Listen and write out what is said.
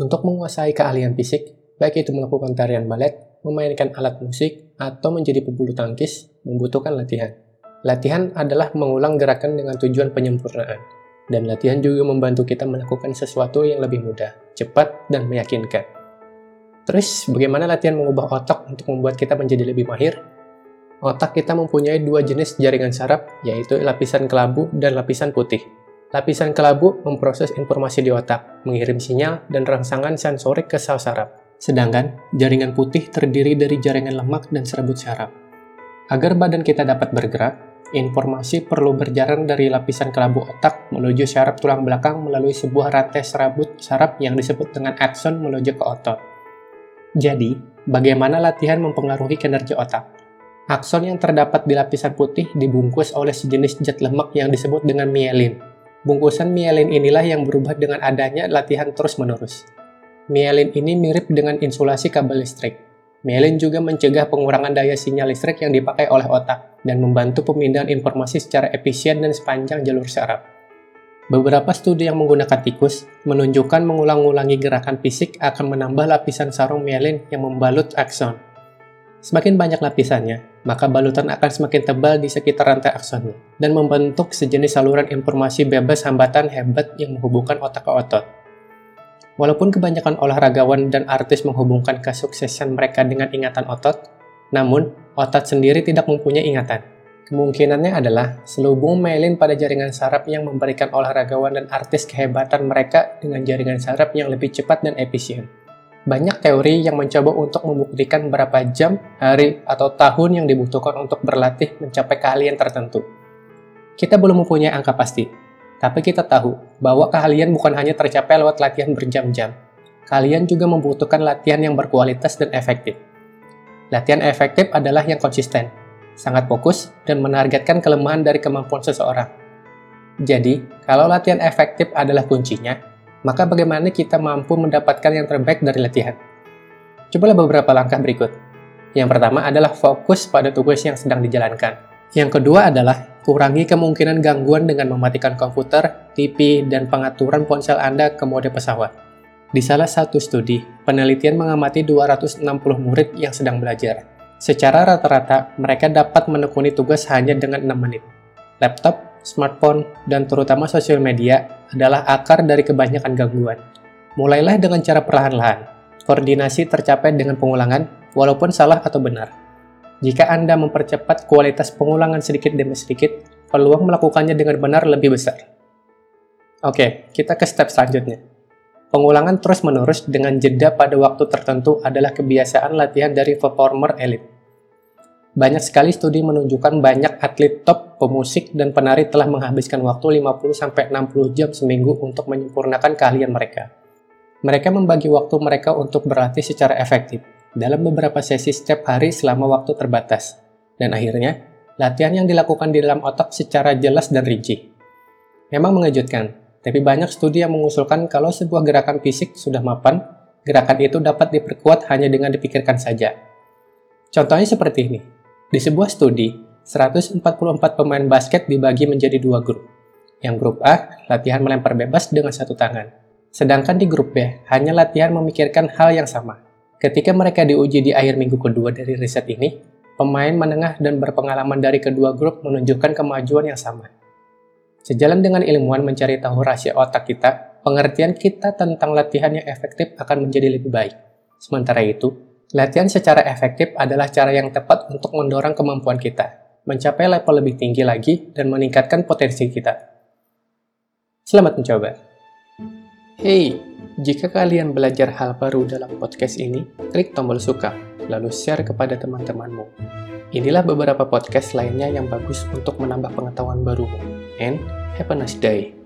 Untuk menguasai keahlian fisik, baik itu melakukan tarian balet, memainkan alat musik, atau menjadi pebulu tangkis, membutuhkan latihan. Latihan adalah mengulang gerakan dengan tujuan penyempurnaan, dan latihan juga membantu kita melakukan sesuatu yang lebih mudah, cepat, dan meyakinkan. Terus, bagaimana latihan mengubah otak untuk membuat kita menjadi lebih mahir? Otak kita mempunyai dua jenis jaringan saraf, yaitu lapisan kelabu dan lapisan putih. Lapisan kelabu memproses informasi di otak, mengirim sinyal dan rangsangan sensorik ke sel saraf. Sedangkan jaringan putih terdiri dari jaringan lemak dan serabut saraf. Agar badan kita dapat bergerak, informasi perlu berjalan dari lapisan kelabu otak menuju saraf tulang belakang melalui sebuah rantai serabut saraf yang disebut dengan akson menuju ke otot. Jadi, bagaimana latihan mempengaruhi kinerja otak? Akson yang terdapat di lapisan putih dibungkus oleh sejenis zat lemak yang disebut dengan mielin. Bungkusan mielin inilah yang berubah dengan adanya latihan terus-menerus. Mielin ini mirip dengan insulasi kabel listrik. Mielin juga mencegah pengurangan daya sinyal listrik yang dipakai oleh otak dan membantu pemindahan informasi secara efisien dan sepanjang jalur saraf. Beberapa studi yang menggunakan tikus menunjukkan mengulang-ulangi gerakan fisik akan menambah lapisan sarung mielin yang membalut akson. Semakin banyak lapisannya, maka balutan akan semakin tebal di sekitar rantai aksonnya dan membentuk sejenis saluran informasi bebas hambatan hebat yang menghubungkan otak ke otot. Walaupun kebanyakan olahragawan dan artis menghubungkan kesuksesan mereka dengan ingatan otot, namun otot sendiri tidak mempunyai ingatan. Kemungkinannya adalah selubung myelin pada jaringan saraf yang memberikan olahragawan dan artis kehebatan mereka dengan jaringan saraf yang lebih cepat dan efisien. Banyak teori yang mencoba untuk membuktikan berapa jam, hari, atau tahun yang dibutuhkan untuk berlatih mencapai keahlian tertentu. Kita belum mempunyai angka pasti, tapi kita tahu bahwa keahlian bukan hanya tercapai lewat latihan berjam-jam. Kalian juga membutuhkan latihan yang berkualitas dan efektif. Latihan efektif adalah yang konsisten, sangat fokus, dan menargetkan kelemahan dari kemampuan seseorang. Jadi, kalau latihan efektif adalah kuncinya, maka bagaimana kita mampu mendapatkan yang terbaik dari latihan? Cobalah beberapa langkah berikut. Yang pertama adalah fokus pada tugas yang sedang dijalankan. Yang kedua adalah kurangi kemungkinan gangguan dengan mematikan komputer, TV, dan pengaturan ponsel Anda ke mode pesawat. Di salah satu studi, penelitian mengamati 260 murid yang sedang belajar. Secara rata-rata, mereka dapat menekuni tugas hanya dengan 6 menit. Laptop smartphone, dan terutama sosial media adalah akar dari kebanyakan gangguan. Mulailah dengan cara perlahan-lahan. Koordinasi tercapai dengan pengulangan, walaupun salah atau benar. Jika Anda mempercepat kualitas pengulangan sedikit demi sedikit, peluang melakukannya dengan benar lebih besar. Oke, kita ke step selanjutnya. Pengulangan terus-menerus dengan jeda pada waktu tertentu adalah kebiasaan latihan dari performer elite. Banyak sekali studi menunjukkan banyak atlet top, pemusik, dan penari telah menghabiskan waktu 50-60 jam seminggu untuk menyempurnakan keahlian mereka. Mereka membagi waktu mereka untuk berlatih secara efektif dalam beberapa sesi setiap hari selama waktu terbatas. Dan akhirnya, latihan yang dilakukan di dalam otak secara jelas dan rinci. Memang mengejutkan, tapi banyak studi yang mengusulkan kalau sebuah gerakan fisik sudah mapan, gerakan itu dapat diperkuat hanya dengan dipikirkan saja. Contohnya seperti ini. Di sebuah studi, 144 pemain basket dibagi menjadi dua grup. Yang grup A, latihan melempar bebas dengan satu tangan. Sedangkan di grup B, hanya latihan memikirkan hal yang sama. Ketika mereka diuji di akhir minggu kedua dari riset ini, pemain menengah dan berpengalaman dari kedua grup menunjukkan kemajuan yang sama. Sejalan dengan ilmuwan mencari tahu rahasia otak kita, pengertian kita tentang latihan yang efektif akan menjadi lebih baik. Sementara itu, Latihan secara efektif adalah cara yang tepat untuk mendorong kemampuan kita, mencapai level lebih tinggi lagi, dan meningkatkan potensi kita. Selamat mencoba. Hey, jika kalian belajar hal baru dalam podcast ini, klik tombol suka, lalu share kepada teman-temanmu. Inilah beberapa podcast lainnya yang bagus untuk menambah pengetahuan barumu. And have a nice day.